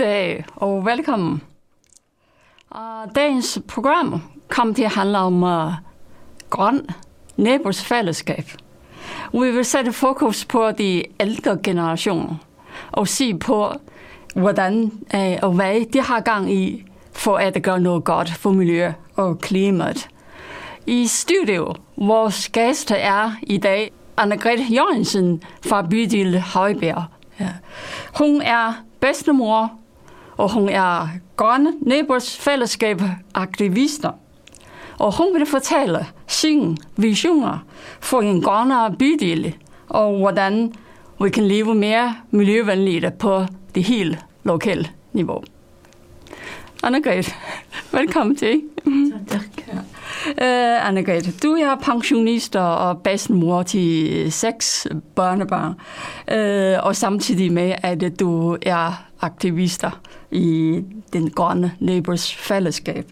Goddag og velkommen. Uh, dagens program kommer til at handle om uh, grøn nabos fællesskab. Vi vil sætte fokus på de ældre generationer og se på, hvordan uh, og hvad de har gang i for at gøre noget godt for miljø og klimaet. I studio, vores gæst er i dag Anne-Grethe Jørgensen fra bydel Højbjerg. Ja. Hun er bedstemor, og hun er grønne Neighbors Fællesskab aktivister. Og hun vil fortælle sine visioner for en grønnere bydel, og hvordan vi kan leve mere miljøvenligt på det hele lokale niveau. Anne-Grethe, velkommen til. Tak. Uh, Anne-Grethe, du er pensionist og bedstemor til seks børnebørn, uh, og samtidig med, at du er aktivister i den grønne Neighbors fællesskab.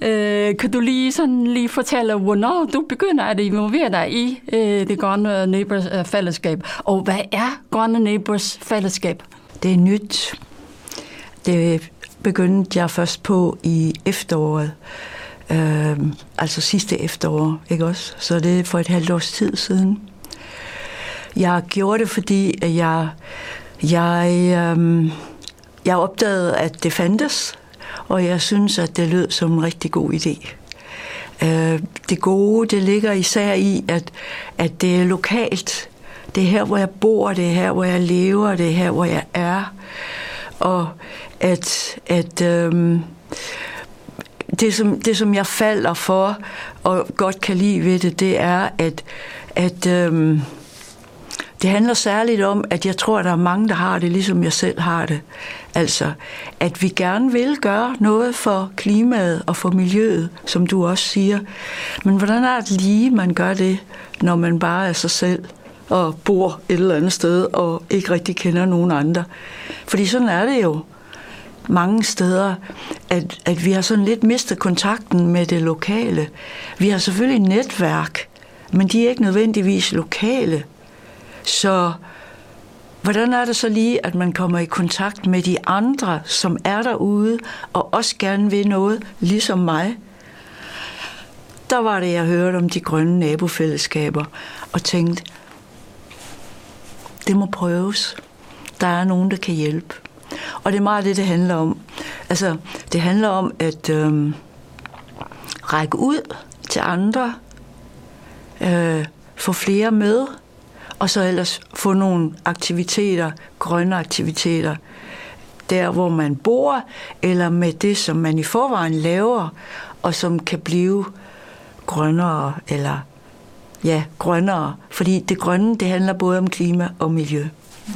Øh, kan du lige sådan lige fortælle, hvornår du begynder at involvere dig i øh, det grønne Neighbors øh, fællesskab, og hvad er grønne Neighbors fællesskab? Det er nyt. Det begyndte jeg først på i efteråret. Øh, altså sidste efterår, ikke også? Så det er for et halvt års tid siden. Jeg gjorde det, fordi jeg, jeg, øh, jeg opdagede, at det fandtes, og jeg synes, at det lød som en rigtig god idé. Øh, det gode, det ligger især i, at, at det er lokalt. Det er her, hvor jeg bor, det er her, hvor jeg lever, det er her, hvor jeg er. Og at, at øhm, det, som, det, som jeg falder for og godt kan lide ved det, det er, at, at øhm, det handler særligt om, at jeg tror, at der er mange, der har det, ligesom jeg selv har det. Altså, at vi gerne vil gøre noget for klimaet og for miljøet, som du også siger. Men hvordan er det lige, man gør det, når man bare er sig selv og bor et eller andet sted og ikke rigtig kender nogen andre? Fordi sådan er det jo mange steder, at, at vi har sådan lidt mistet kontakten med det lokale. Vi har selvfølgelig netværk, men de er ikke nødvendigvis lokale. Så hvordan er det så lige, at man kommer i kontakt med de andre, som er derude, og også gerne vil noget, ligesom mig? Der var det, jeg hørte om de grønne nabofællesskaber, og tænkte, det må prøves. Der er nogen, der kan hjælpe. Og det er meget det, det handler om. Altså, det handler om at øh, række ud til andre, øh, få flere med, og så ellers få nogle aktiviteter, grønne aktiviteter, der hvor man bor, eller med det, som man i forvejen laver, og som kan blive grønnere, eller ja, grønnere. Fordi det grønne, det handler både om klima og miljø. Mm,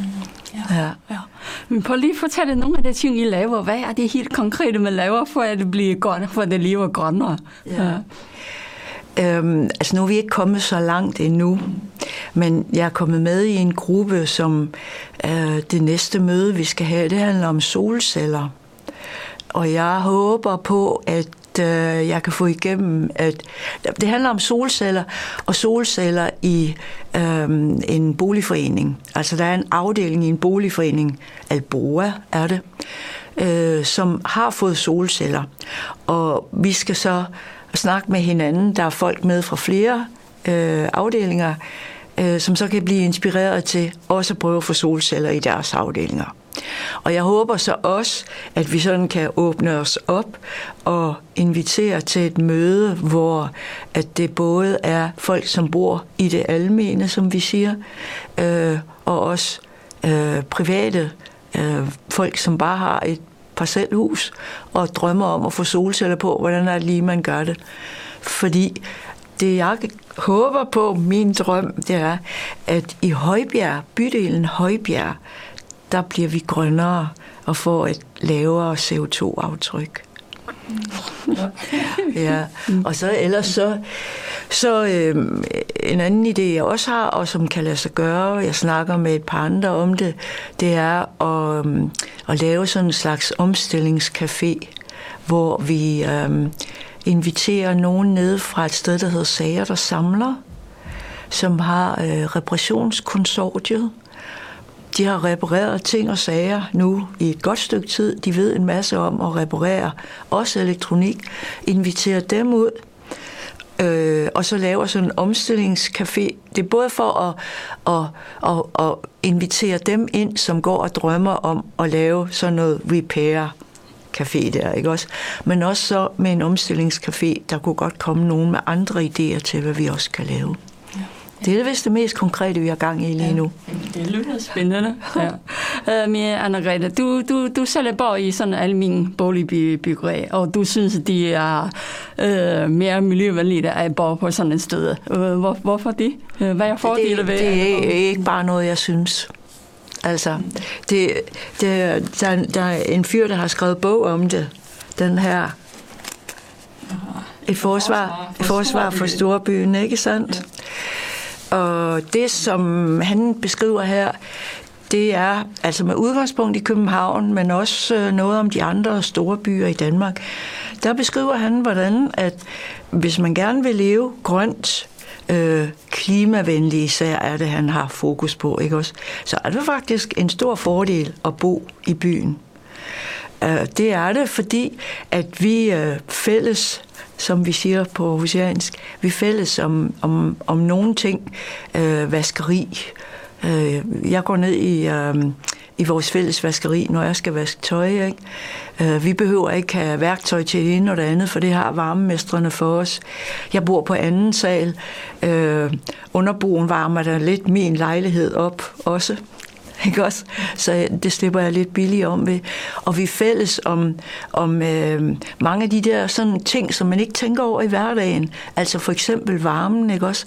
ja. ja. ja. Men prøv lige at fortælle nogle af de ting, I laver. Hvad er det helt konkrete, man laver, for at det bliver godt, for at det lever grønnere? Ja. ja. Øhm, altså nu er vi ikke kommet så langt endnu, men jeg er kommet med i en gruppe, som øh, det næste møde, vi skal have, det handler om solceller. Og jeg håber på, at øh, jeg kan få igennem, at det handler om solceller, og solceller i øh, en boligforening. Altså der er en afdeling i en boligforening, Alboa er det, øh, som har fået solceller. Og vi skal så snakke med hinanden. Der er folk med fra flere øh, afdelinger, øh, som så kan blive inspireret til også at prøve at få solceller i deres afdelinger. Og jeg håber så også, at vi sådan kan åbne os op og invitere til et møde, hvor at det både er folk, som bor i det almene, som vi siger, øh, og også øh, private øh, folk, som bare har et parcelhus og drømmer om at få solceller på, hvordan er det lige, man gør det. Fordi det jeg håber på, min drøm, det er, at i Højbjerg, bydelen Højbjerg, der bliver vi grønnere og får et lavere CO2-aftryk ja, og så ellers så, så øh, en anden idé, jeg også har, og som kan lade sig gøre, jeg snakker med et par andre om det, det er at, øh, at lave sådan en slags omstillingscafé, hvor vi øh, inviterer nogen ned fra et sted, der hedder Sager, der samler, som har øh, repressionskonsortiet, de har repareret ting og sager nu i et godt stykke tid. De ved en masse om at reparere, også elektronik. Inviterer dem ud, øh, og så laver sådan en omstillingscafé. Det er både for at, at, at, at invitere dem ind, som går og drømmer om at lave sådan noget repair café der, ikke også? Men også så med en omstillingscafé, der kunne godt komme nogen med andre idéer til, hvad vi også kan lave. Det er vist det mest konkrete, vi har gang i lige nu. Ja, det lyder spændende. Ja. Uh, men Anna-Grete, du, du, du selv bor i sådan en almindelig boligbyggeri, og du synes, at de er uh, mere miljøvenlige at bo på sådan et sted. Uh, hvor, hvorfor det? Uh, hvad er fordele ved det? Det er ikke bare noget, jeg synes. Altså, det, det, der, der er en fyr, der har skrevet bog om det. Den her et forsvar, et forsvar for storbyen, ikke sandt? Ja. Og det, som han beskriver her, det er altså med udgangspunkt i København, men også øh, noget om de andre store byer i Danmark. Der beskriver han, hvordan at hvis man gerne vil leve grønt, øh, klimavenlig især er det, han har fokus på, ikke også? Så er det faktisk en stor fordel at bo i byen. Øh, det er det, fordi at vi øh, fælles som vi siger på husiansk. Vi fælles om, om, om nogle ting. Øh, vaskeri. Øh, jeg går ned i, øh, i vores fælles vaskeri, når jeg skal vaske tøj. Ikke? Øh, vi behøver ikke have værktøj til det ene og det andet, for det har varmemestrene for os. Jeg bor på anden sal. Øh, underboen varmer der lidt min lejlighed op også. Ikke også? Så øh, det slipper jeg lidt billigere om ved. Og vi er fælles om, om øh, mange af de der sådan ting, som man ikke tænker over i hverdagen. Altså for eksempel varmen, ikke også?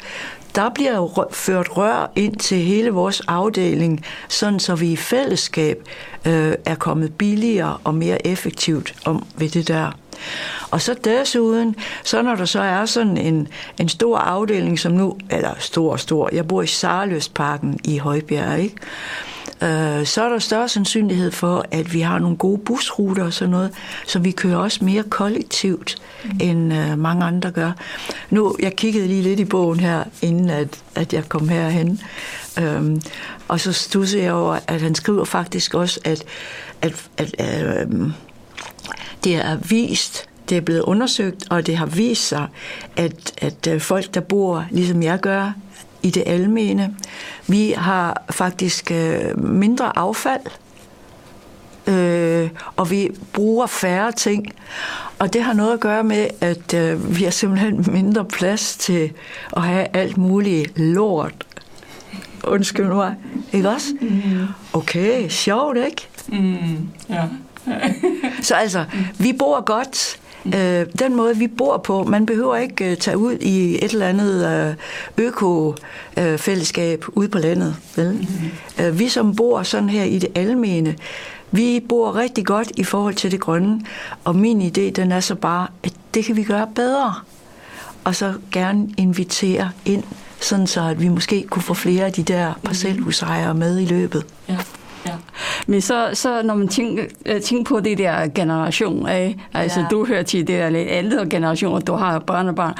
Der bliver jo ført rør ind til hele vores afdeling, sådan så vi i fællesskab øh, er kommet billigere og mere effektivt om ved det der. Og så desuden, så når der så er sådan en, en stor afdeling som nu, eller stor, stor, jeg bor i Sarløstparken i Højbjerg, ikke? Øh, så er der større sandsynlighed for, at vi har nogle gode busruter og sådan noget, så vi kører også mere kollektivt, mm. end øh, mange andre gør. Nu, jeg kiggede lige lidt i bogen her, inden at, at jeg kom herhen, øhm, og så stussede jeg over, at han skriver faktisk også, at, at, at øh, det er vist, det er blevet undersøgt, og det har vist sig, at, at øh, folk, der bor, ligesom jeg gør, i det almene. Vi har faktisk øh, mindre affald, øh, og vi bruger færre ting. Og det har noget at gøre med, at øh, vi har simpelthen mindre plads til at have alt muligt lort. Undskyld mig. Ikke også? Mm. Okay, sjovt, ikke? Mm, ja. Så altså, vi bor godt, Øh, den måde, vi bor på, man behøver ikke øh, tage ud i et eller andet øh, øko-fællesskab ude på landet. Vel? Mm-hmm. Øh, vi som bor sådan her i det almene, vi bor rigtig godt i forhold til det grønne, og min idé, den er så bare, at det kan vi gøre bedre. Og så gerne invitere ind, sådan så at vi måske kunne få flere af de der parcelhusejere med i løbet. Ja. Ja. Men så, så når man tænker, øh, tænker på det der generation af, altså ja. du hører til det der lidt ældre generation, du har børn og børn.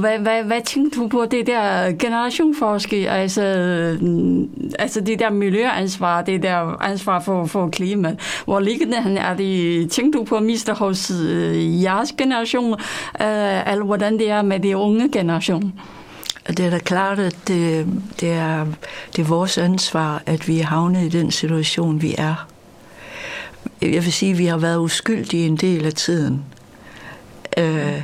Hvad, hvad, hvad tænker du på det der generationforske, altså, mm, altså det der miljøansvar, det der ansvar for, for klimaet? Hvor liggende er det, tænker du på mister hos øh, jeres generation, øh, eller hvordan det er med de unge generation? Det er da klart, at det, det, er, det er vores ansvar, at vi er havnet i den situation, vi er. Jeg vil sige, at vi har været uskyldige en del af tiden. Øh,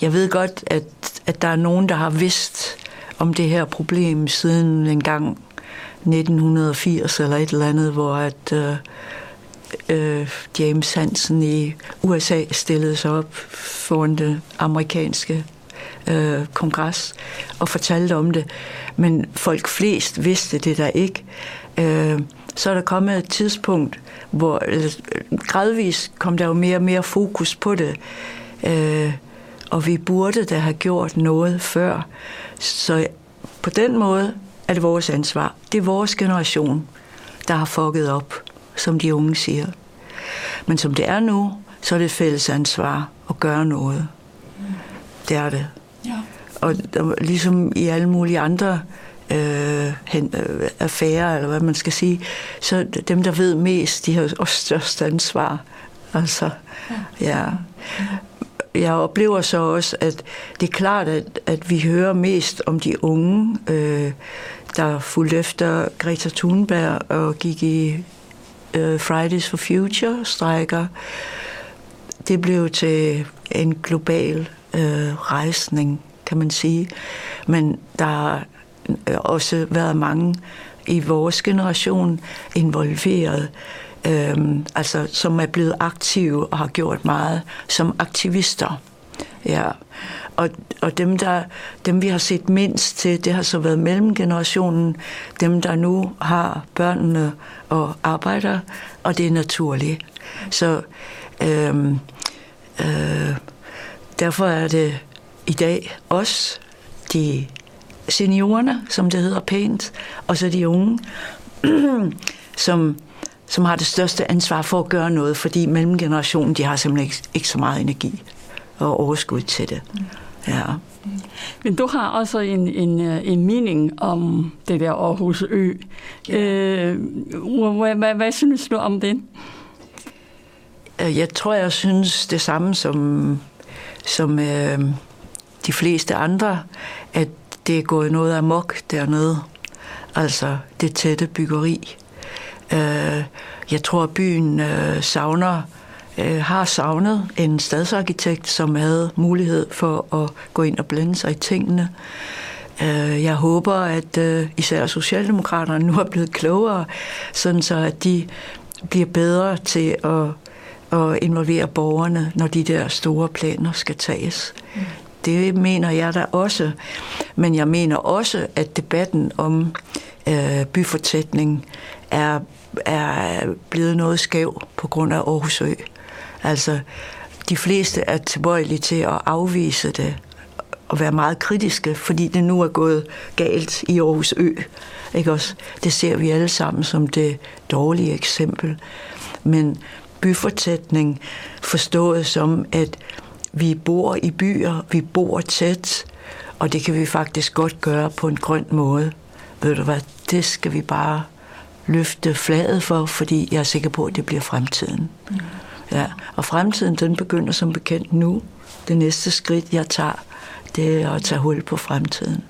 jeg ved godt, at, at der er nogen, der har vidst om det her problem siden en gang 1980 eller et eller andet, hvor at uh, uh, James Hansen i USA stillede sig op foran det amerikanske øh, kongres og fortalte om det. Men folk flest vidste det der ikke. Øh, så er der kommet et tidspunkt, hvor øh, gradvist kom der jo mere og mere fokus på det. Øh, og vi burde da have gjort noget før. Så på den måde er det vores ansvar. Det er vores generation, der har fucket op, som de unge siger. Men som det er nu, så er det fælles ansvar at gøre noget. Det er det. Ja. Og der, ligesom i alle mulige andre øh, hen, øh, affære, eller hvad man skal sige, så dem, der ved mest, de har også størst ansvar. Altså, ja. Jeg oplever så også, at det er klart, at, at vi hører mest om de unge, øh, der fulgte efter Greta Thunberg og gik i øh, Fridays for Future strækker. Det blev til en global øh, rejsning, kan man sige. Men der har øh, også været mange i vores generation involveret, øh, altså som er blevet aktive og har gjort meget som aktivister. Ja. Og, og dem, der, dem, vi har set mindst til, det har så været mellemgenerationen, dem, der nu har børnene og arbejder, og det er naturligt. Så øh, øh, derfor er det i dag os, de seniorerne, som det hedder pænt, og så de unge, som, som har det største ansvar for at gøre noget, fordi mellemgenerationen, de har simpelthen ikke, ikke så meget energi og overskud til det. Ja. Men du har også en, en, en mening om det der Aarhus Ø. Ja. Øh, hvad, hvad, hvad synes du om det? Jeg tror, jeg synes det samme som, som øh, de fleste andre, at det er gået noget amok dernede. Altså det tætte byggeri. Øh, jeg tror, at byen øh, savner øh, har savnet en stadsarkitekt, som havde mulighed for at gå ind og blande sig i tingene. Øh, jeg håber, at øh, især Socialdemokraterne nu er blevet klogere, sådan så at de bliver bedre til at, at involvere borgerne, når de der store planer skal tages. Det mener jeg da også. Men jeg mener også, at debatten om øh, byfortætning er, er blevet noget skæv på grund af Aarhus Ø. Altså, de fleste er tilbøjelige til at afvise det og være meget kritiske, fordi det nu er gået galt i Aarhus Ø. Ikke også? Det ser vi alle sammen som det dårlige eksempel. Men byfortætning forstået som, at vi bor i byer, vi bor tæt, og det kan vi faktisk godt gøre på en grøn måde. Ved du hvad, det skal vi bare løfte flaget for, fordi jeg er sikker på, at det bliver fremtiden. Mm. Ja, og fremtiden den begynder som bekendt nu. Det næste skridt, jeg tager, det er at tage hul på fremtiden.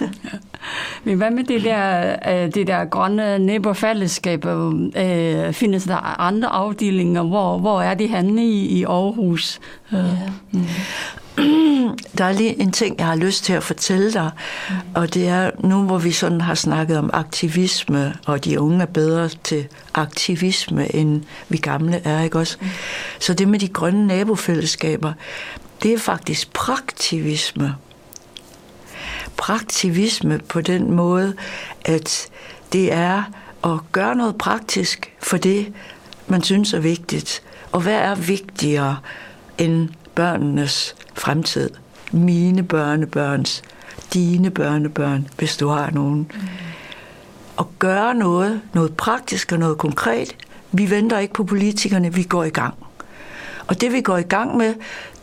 ja. Men hvad med det der, øh, det der grønne nabofællesskab? Øh, findes der andre afdelinger? Hvor, hvor er de henne i, i Aarhus? Ja. Mm. Der er lige en ting, jeg har lyst til at fortælle dig, mm. og det er, nu hvor vi sådan har snakket om aktivisme, og de unge er bedre til aktivisme, end vi gamle er, ikke også? Mm. Så det med de grønne nabofællesskaber, det er faktisk praktivisme. Praktivisme på den måde, at det er at gøre noget praktisk for det, man synes er vigtigt. Og hvad er vigtigere end børnenes fremtid. Mine børnebørns, dine børnebørn, hvis du har nogen. Mm. Og gøre noget, noget praktisk og noget konkret. Vi venter ikke på politikerne, vi går i gang. Og det vi går i gang med,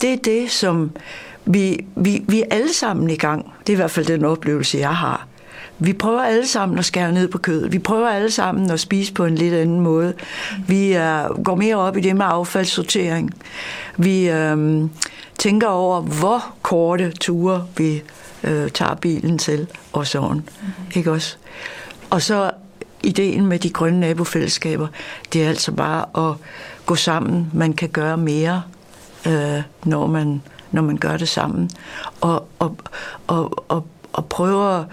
det er det, som vi, vi, vi er alle sammen i gang. Det er i hvert fald den oplevelse, jeg har. Vi prøver alle sammen at skære ned på kødet. Vi prøver alle sammen at spise på en lidt anden måde. Vi uh, går mere op i det med affaldssortering. Vi uh, tænker over, hvor korte ture vi uh, tager bilen til, og sådan. Mm-hmm. Ikke også? Og så ideen med de grønne nabofællesskaber, det er altså bare at gå sammen. Man kan gøre mere, uh, når man når man gør det sammen. Og, og, og, og, og prøve at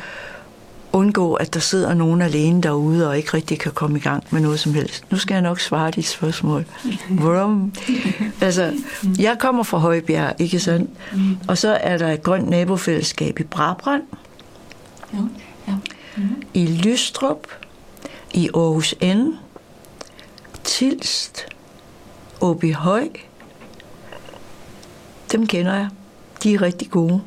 undgå, at der sidder nogen alene derude og ikke rigtig kan komme i gang med noget som helst. Nu skal jeg nok svare dit spørgsmål. Vrum. altså, jeg kommer fra Højbjerg, ikke sandt? Og så er der et grønt nabofællesskab i Brabrand, ja. Ja. I Lystrup, i Aarhus N, Tilst, Åby Høj. Dem kender jeg. De er rigtig gode.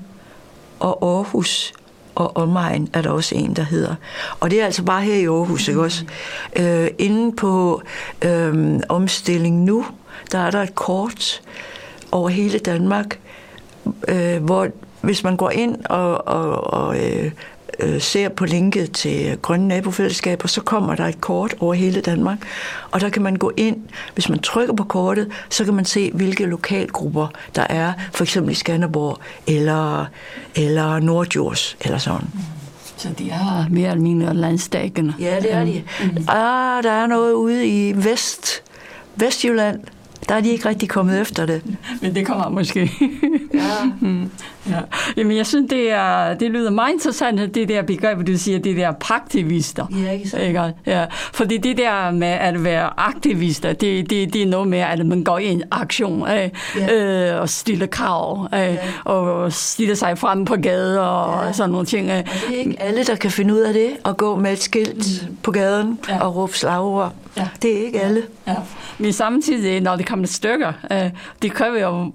Og Aarhus og omegn er der også en, der hedder. Og det er altså bare her i Aarhus, ikke også? Øh, inden på øh, omstilling nu, der er der et kort over hele Danmark, øh, hvor hvis man går ind og, og, og øh, øh, ser på linket til Grønne Nabofællesskaber, så kommer der et kort over hele Danmark, og der kan man gå ind, hvis man trykker på kortet, så kan man se, hvilke lokalgrupper der er, for eksempel i Skanderborg eller, eller Nordjurs, eller sådan. Så de er mere eller mindre landstækkende. Ja, det er de. Mm. Ah, der er noget ude i Vest, Vestjylland, der er de ikke rigtig kommet efter det. Men det kommer måske. ja. mm. Ja. Jamen, jeg synes, det, er, det lyder meget interessant, det der begreb, du siger, det der praktivister. Ja, ikke så? Ikke? Ja. Fordi det der med at være aktivister, det, det, det er noget med, at man går i en aktion øh, ja. øh, og stiller krav, øh, ja. og stiller sig frem på gader og ja. sådan nogle ting. Øh. Og det er ikke alle, der kan finde ud af det, at gå med et skilt mm. på gaden ja. og råbe slagord. Ja. Det er ikke alle. Ja. Men samtidig, når det kommer til stykker, øh, det kræver jo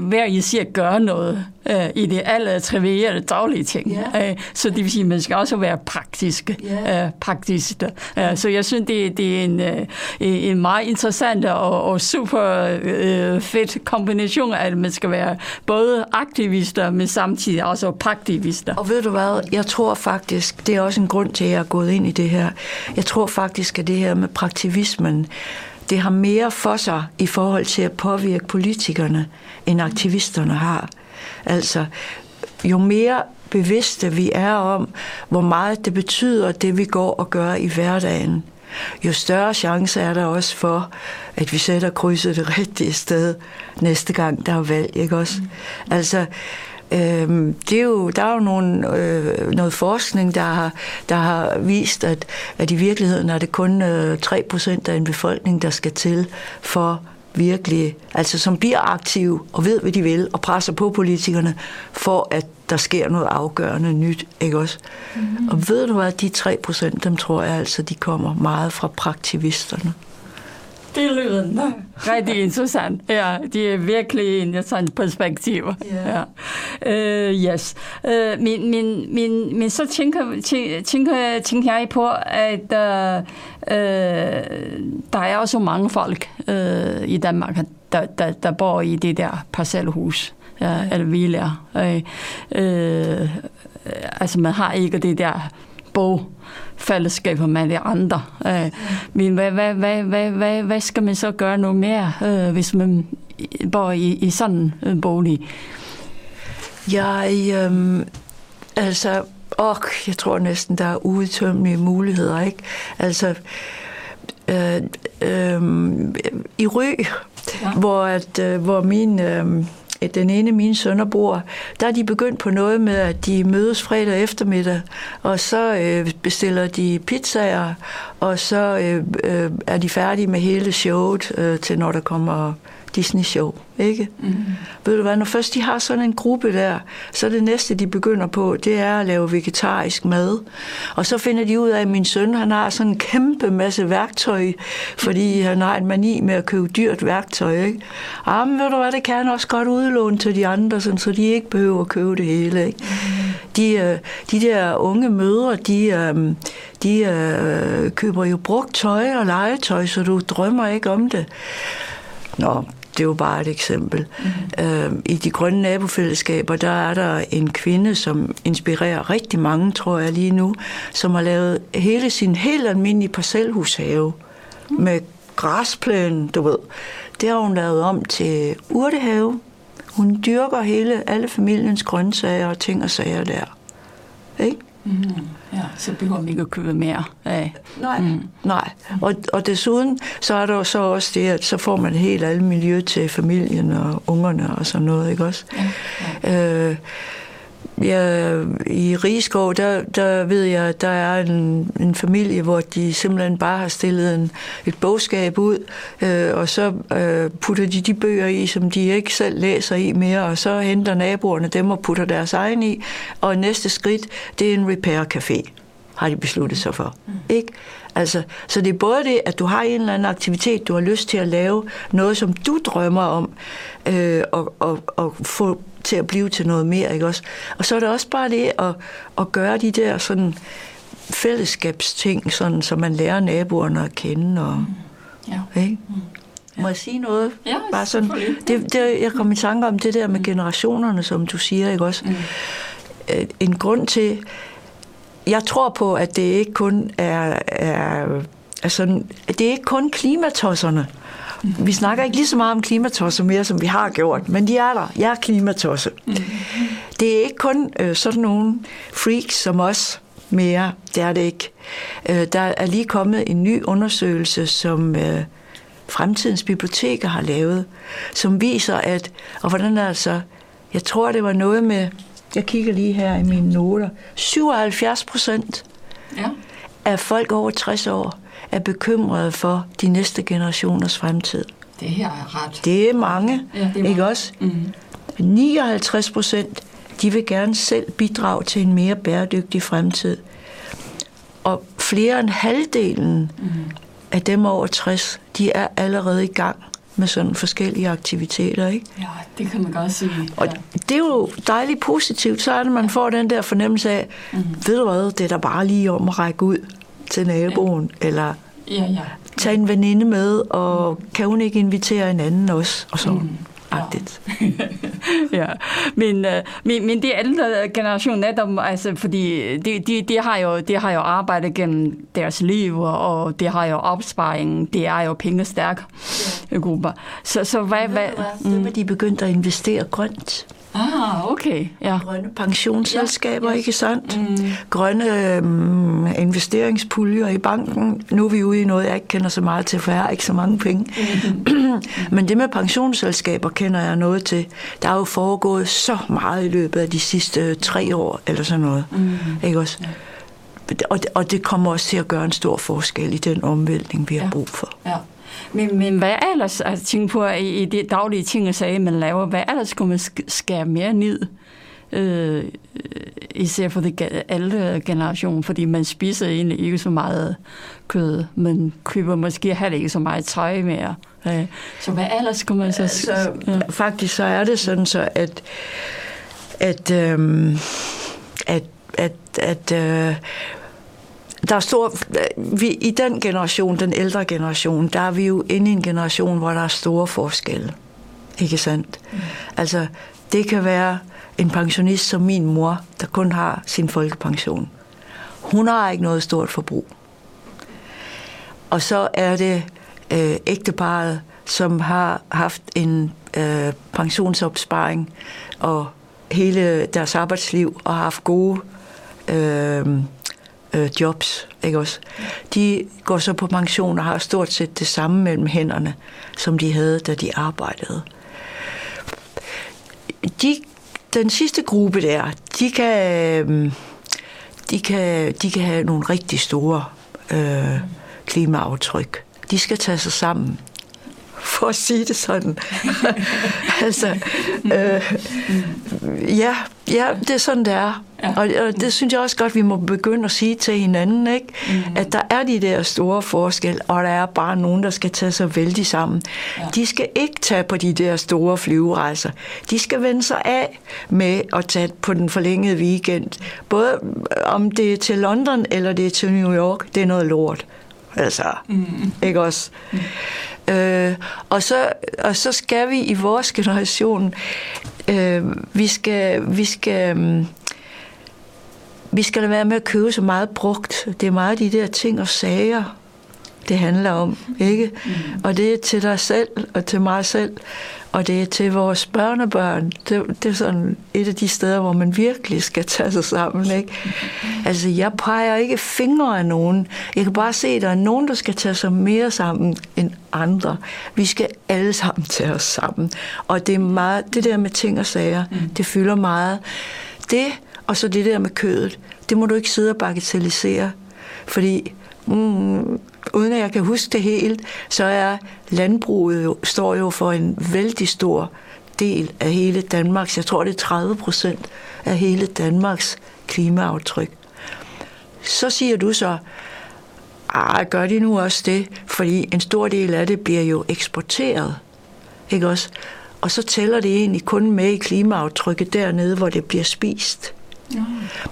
hver især at gøre noget øh, i det alle trivielle daglige ting. Ja. Øh, så det vil sige, at man skal også være praktisk. Ja. Øh, praktisk. Øh, så jeg synes, det, det er en, øh, en meget interessant og, og super øh, fedt kombination, at man skal være både aktivister, men samtidig også praktivister. Og ved du hvad, jeg tror faktisk, det er også en grund til, at jeg er gået ind i det her. Jeg tror faktisk, at det her med praktivismen, det har mere for sig i forhold til at påvirke politikerne, end aktivisterne har. Altså, jo mere bevidste vi er om, hvor meget det betyder, det vi går og gør i hverdagen, jo større chance er der også for, at vi sætter krydset det rigtige sted næste gang, der er valg, ikke også? Mm. Altså, Øhm, det er jo, der er jo nogle, øh, noget forskning, der har, der har vist, at, at i virkeligheden er det kun øh, 3% af en befolkning, der skal til for virkelig, altså som bliver aktiv og ved, hvad de vil, og presser på politikerne, for at der sker noget afgørende nyt, ikke også? Mm-hmm. Og ved du hvad, de 3%, dem tror jeg altså, de kommer meget fra praktivisterne. Det lyder rigtig interessant. Ja, det er virkelig interessant perspektiv. Yeah. Ja. Uh, yes. Uh, men, men, men, men så tænker, tænker, tænker jeg på, at uh, uh, der er også mange folk uh, i Danmark, der, der, der bor i det der parcelhus ja, eller villaer. Uh, uh, altså man har ikke det der bogfællesskaber med de andre. Øh, men hvad, hvad, hvad, hvad, hvad, hvad skal man så gøre noget mere, øh, hvis man bor i, i sådan en bolig? Jeg, øh, altså, åh, jeg tror næsten, der er udtømmelige muligheder, ikke? Altså, øh, øh, i Ry, ja. hvor, at, øh, hvor min... Øh, den ene af mine sønner bor, der er de begyndt på noget med, at de mødes fredag eftermiddag, og så øh, bestiller de pizzaer, og så øh, øh, er de færdige med hele showet øh, til, når der kommer Disney-show, ikke? Mm. Ved du hvad, når først de har sådan en gruppe der, så det næste, de begynder på, det er at lave vegetarisk mad. Og så finder de ud af, at min søn, han har sådan en kæmpe masse værktøj, fordi han har en mani med at købe dyrt værktøj, ikke? Jamen, ved du hvad, det kan han også godt udlåne til de andre, sådan, så de ikke behøver at købe det hele, ikke? Mm. De, øh, de der unge mødre, de, øh, de øh, køber jo brugt tøj og legetøj, så du drømmer ikke om det. Nå, det er jo bare et eksempel. Mm. Øh, I de grønne nabofællesskaber, der er der en kvinde, som inspirerer rigtig mange, tror jeg lige nu, som har lavet hele sin helt almindelige parcelhushave mm. med græsplænen, du ved. Det har hun lavet om til urtehave. Hun dyrker hele, alle familiens grøntsager og ting og sager der. Ikke? Mm. Ja, så behøver man ikke at købe mere af. Nej, mm. nej. Og, og desuden, så er der jo så også det, at så får man helt alle miljø til familien og ungerne og sådan noget, ikke også? Ja, ja. Øh, Ja, I Rigskov, der, der ved jeg, at der er en, en familie, hvor de simpelthen bare har stillet en, et bogskab ud, øh, og så øh, putter de de bøger i, som de ikke selv læser i mere, og så henter naboerne dem og putter deres egen i, og næste skridt, det er en repair café, har de besluttet sig for. Mm. Ikke? Altså, så det er både det, at du har en eller anden aktivitet, du har lyst til at lave, noget som du drømmer om, øh, og, og, og få til at blive til noget mere, ikke også? Og så er det også bare det at, at gøre de der sådan fællesskabsting, sådan, så man lærer naboerne at kende. Og, mm. ja. Ikke? Mm. Ja. Må jeg sige noget? Ja, Bare sådan, det, det, jeg kom i tanke om det der med mm. generationerne, som du siger, ikke også? Mm. Øh, en grund til, jeg tror på, at det ikke kun er, er altså, det er ikke kun klimatosserne. Vi snakker ikke lige så meget om klimatosser mere, som vi har gjort, men de er der. Jeg er klimatosser. Det er ikke kun øh, sådan nogle freaks som os mere. Det er det ikke. Øh, der er lige kommet en ny undersøgelse, som øh, Fremtidens Biblioteker har lavet, som viser, at, og hvordan er det så, jeg tror, det var noget med, jeg kigger lige her i mine noter, 77 procent Ja. af folk over 60 år er bekymrede for de næste generationers fremtid. Det her er ret. Det er mange, Ja, det er ikke mange. også? Mm. 59 procent, de vil gerne selv bidrage til en mere bæredygtig fremtid. Og flere end halvdelen Mm. af dem over 60, de er allerede i gang med sådan forskellige aktiviteter, ikke? Ja, det kan man godt sige. Og Ja. det er jo dejligt positivt, så er det, man får den der fornemmelse af, Mm. ved du hvad, det er da bare lige om at række ud til naboen, eller Ja, ja. tage en veninde med, og kan hun ikke invitere en anden også, og sådan. Mm. Ja. Agtigt. ja, men, øh, men, men de ældre generation netop, altså, fordi de, de, de, har jo, de har jo arbejdet gennem deres liv, og de har jo opsparing, det er jo pengestærke grupper. Så, så hvad, hvad, Mm. Hvad de begyndt at investere grønt. Ah, okay, ja. Grønne pensionsselskaber, Ja, ja, yes. ikke sandt? Mm. Grønne øhm, investeringspuljer i banken. Nu er vi ude i noget, jeg ikke kender så meget til, for jeg har ikke så mange penge. Men det med pensionsselskaber kender jeg noget til. Der er jo foregået så meget i løbet af de sidste tre år, eller sådan noget. Mm. Ikke også? Og det, og det kommer også til at gøre en stor forskel i den omvæltning, vi har Ja. brug for. Ja. Men, men hvad ellers, altså tænk på i, i de daglige ting og sager, man laver, hvad ellers skulle man sk- skære mere ned? Øh, især for det ældre generation, fordi man spiser egentlig ikke så meget kød, men køber måske heller ikke så meget tøj mere. Øh, så hvad ellers skulle man så... Altså, ja. faktisk så er det sådan så, at, at, øhm, at, at, at øh, der er stor, vi, i den generation, den ældre generation, der er vi jo inde i en generation, hvor der er store forskelle. Ikke sandt? Mm. Altså, det kan være en pensionist som min mor, der kun har sin folkepension. Hun har ikke noget stort forbrug. Og så er det øh, ægteparet, som har haft en øh, pensionsopsparing og hele deres arbejdsliv og har haft gode øh, øh, jobs, ikke også? De går så på pension og har stort set det samme mellem hænderne, som de havde, da de arbejdede. De, den sidste gruppe der, de kan, øh, de kan, de kan have nogle rigtig store øh, klimaaftryk. De skal tage sig sammen for at sige det sådan. altså, øh, ja, ja, det er sådan, det er. Ja. Og, og det synes jeg også godt, vi må begynde at sige til hinanden, ikke? Mm. at der er de der store forskelle, og der er bare nogen, der skal tage sig vældig sammen. Ja. De skal ikke tage på de der store flyverejser. De skal vende sig af med at tage på den forlængede weekend. Både om det er til London eller det er til New York, det er noget lort. Altså, Mm. ikke også? Mm. Øh, og, så, og så skal vi i vores generation, øh, vi skal, vi skal, mm, vi skal lade være med at købe så meget brugt. Det er meget de der ting og sager, det handler om, ikke? Mm. Og det er til dig selv og til mig selv, og det er til vores børnebørn. Det, det er sådan et af de steder, hvor man virkelig skal tage sig sammen, ikke? Altså, jeg peger ikke fingre af nogen. Jeg kan bare se, at der er nogen, der skal tage sig mere sammen end andre. Vi skal alle sammen tage os sammen. Og det er meget, det der med ting og sager, Mm. det fylder meget. Det, og så det der med kødet, det må du ikke sidde og bagatellisere. Fordi mm, uden at jeg kan huske det helt, så er landbruget jo, står jo for en vældig stor del af hele Danmarks, jeg tror det er 30 procent af hele Danmarks klimaaftryk. Så siger du så, ah, gør de nu også det? Fordi en stor del af det bliver jo eksporteret, ikke også? Og så tæller det egentlig kun med i klimaaftrykket dernede, hvor det bliver spist. Mm.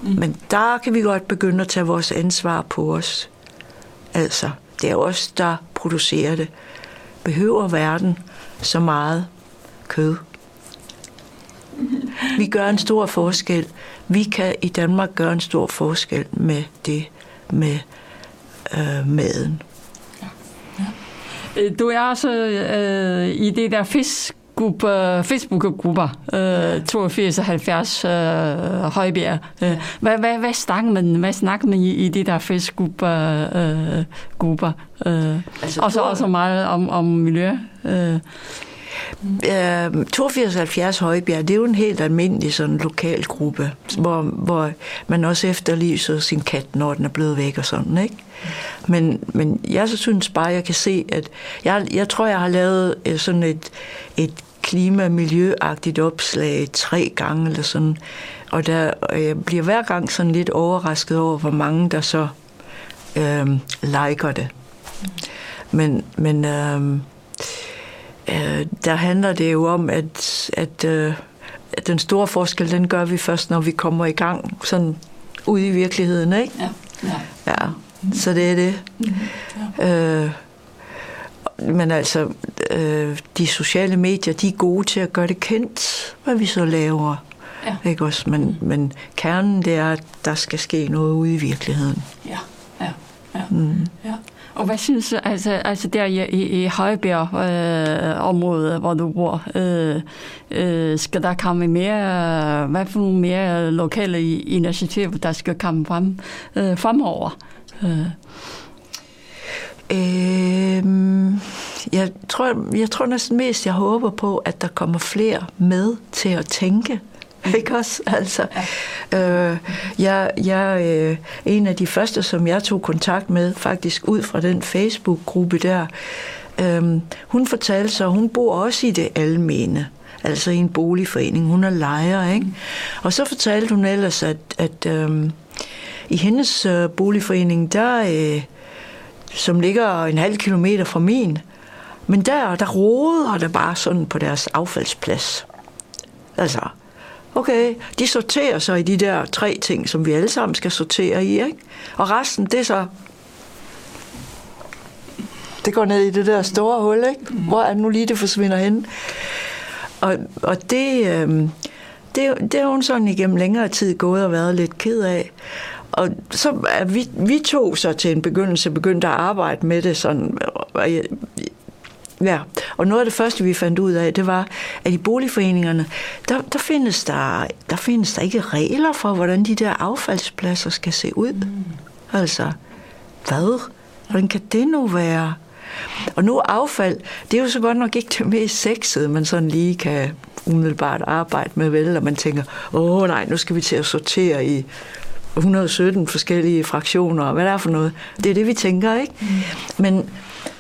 Men der kan vi godt begynde at tage vores ansvar på os. Altså, det er os, der producerer det. Behøver verden så meget kød? Vi gør en stor forskel vi kan i Danmark gøre en stor forskel med det, med øh, maden. ja øh, du er også øh, i det der fisk Facebook-grupper, øh, 82 og 70 øh, Højbjerg. Øh, hvad, hvad, hvad snakker man, hvad snakker man i, i de der Facebook-grupper? Øh, øh, altså, og så også meget om, om miljø. Øh. Uh, 8270 Højbjerg, det er jo en helt almindelig sådan lokal gruppe, hvor, hvor man også efterlyser sin kat, når den er blevet væk og sådan, ikke? Men, men jeg så synes bare, jeg kan se, at jeg, jeg tror, jeg har lavet sådan et, et klima-miljøagtigt opslag tre gange eller sådan. Og, der, og jeg bliver hver gang sådan lidt overrasket over, hvor mange der så øh, liker det. Men, men øh, øh, der handler det jo om, at, at, øh, at den store forskel, den gør vi først, når vi kommer i gang sådan ude i virkeligheden, ikke? Ja. Ja. ja. Så det er det. Mm-hmm. Ja. Øh, men altså, øh, de sociale medier, de er gode til at gøre det kendt, hvad vi så laver. Ja. Ikke også? Men, men kernen, det er, at der skal ske noget ude i virkeligheden. Ja, ja, ja. Mm. ja. Og hvad synes du, altså, altså der i, i, i Højbjerg øh, området, hvor du bor, øh, øh, skal der komme mere, hvad for nogle mere lokale initiativer, der skal komme frem øh, fremover? Øh. Øh, jeg, tror, jeg tror næsten mest, jeg håber på, at der kommer flere med til at tænke. Ikke også? Altså, øh, jeg, jeg, øh, en af de første, som jeg tog kontakt med, faktisk ud fra den Facebook-gruppe der, øh, hun fortalte sig, at hun bor også i det almene altså i en boligforening. Hun er lejer, ikke? Og så fortalte hun ellers, at, at øh, i hendes øh, boligforening, der, øh, som ligger en halv kilometer fra min. Men der, der roder det bare sådan på deres affaldsplads. Altså, okay, de sorterer så i de der tre ting, som vi alle sammen skal sortere i, ikke? Og resten, det er så... Det går ned i det der store hul, ikke? Hvor er det nu lige, det forsvinder hen? Og, og det, øh, det, det er hun sådan igennem længere tid gået og været lidt ked af. Og så er vi, vi to så til en begyndelse begyndte at arbejde med det sådan. Ja, og noget af det første, vi fandt ud af, det var, at i boligforeningerne, der, der, findes, der, der findes der ikke regler for, hvordan de der affaldspladser skal se ud. Mm. Altså, hvad? Hvordan kan det nu være? Og nu affald, det er jo så godt nok ikke det mest sexede, man sådan lige kan umiddelbart arbejde med, vel? Og man tænker, åh nej, nu skal vi til at sortere i 117 forskellige fraktioner, og hvad der er for noget. Det er det, vi tænker, ikke? Mm. Men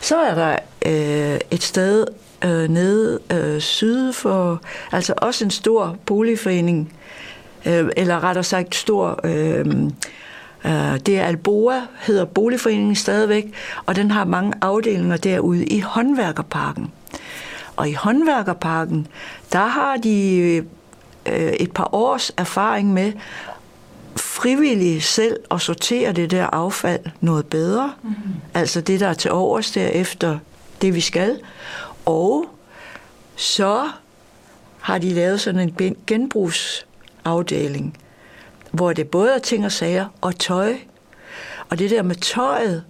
så er der øh, et sted øh, nede øh, syd for, altså også en stor boligforening, øh, eller rettere sagt stor, øh, øh, det er Alboa, hedder boligforeningen stadigvæk, og den har mange afdelinger derude i håndværkerparken. Og i håndværkerparken, der har de øh, et par års erfaring med frivillige selv at sortere det der affald noget bedre. Mm-hmm. Altså det, der er til overs derefter det, vi skal. Og så har de lavet sådan en genbrugsafdeling, hvor det både er ting og sager og tøj. Og det der med tøjet,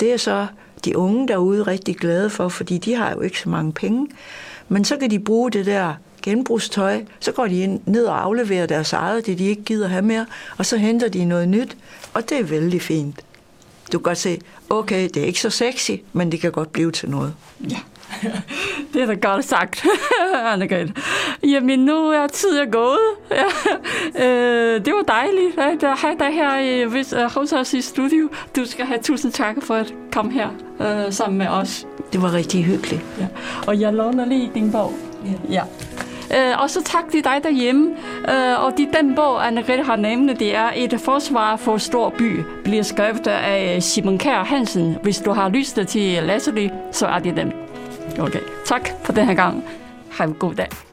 det er så de unge derude rigtig glade for, fordi de har jo ikke så mange penge. Men så kan de bruge det der genbrugstøj, så går de ind, ned og afleverer deres eget, det de ikke gider have mere, og så henter de noget nyt, og det er vældig fint. Du kan godt se, okay, det er ikke så sexy, men det kan godt blive til noget. Ja. Det er da godt sagt, Anne-Grethe. Jamen, nu er tiden gået. Ja. Øh, det var dejligt at have dig her øh, hos os i studio. Du skal have tusind tak for at komme her øh, sammen med os. Det var rigtig hyggeligt. Ja. Og jeg låner lige din bog. Ja. ja. Øh, og så tak til dig derhjemme. Øh, og de, den bog, Anne-Grethe har nævnt, det er Et forsvar for stor by, bliver skrevet af øh, Simon Kær Hansen. Hvis du har lyst til at læse det, så er det dem. Okay, tak for den her gang. Ha' en god dag.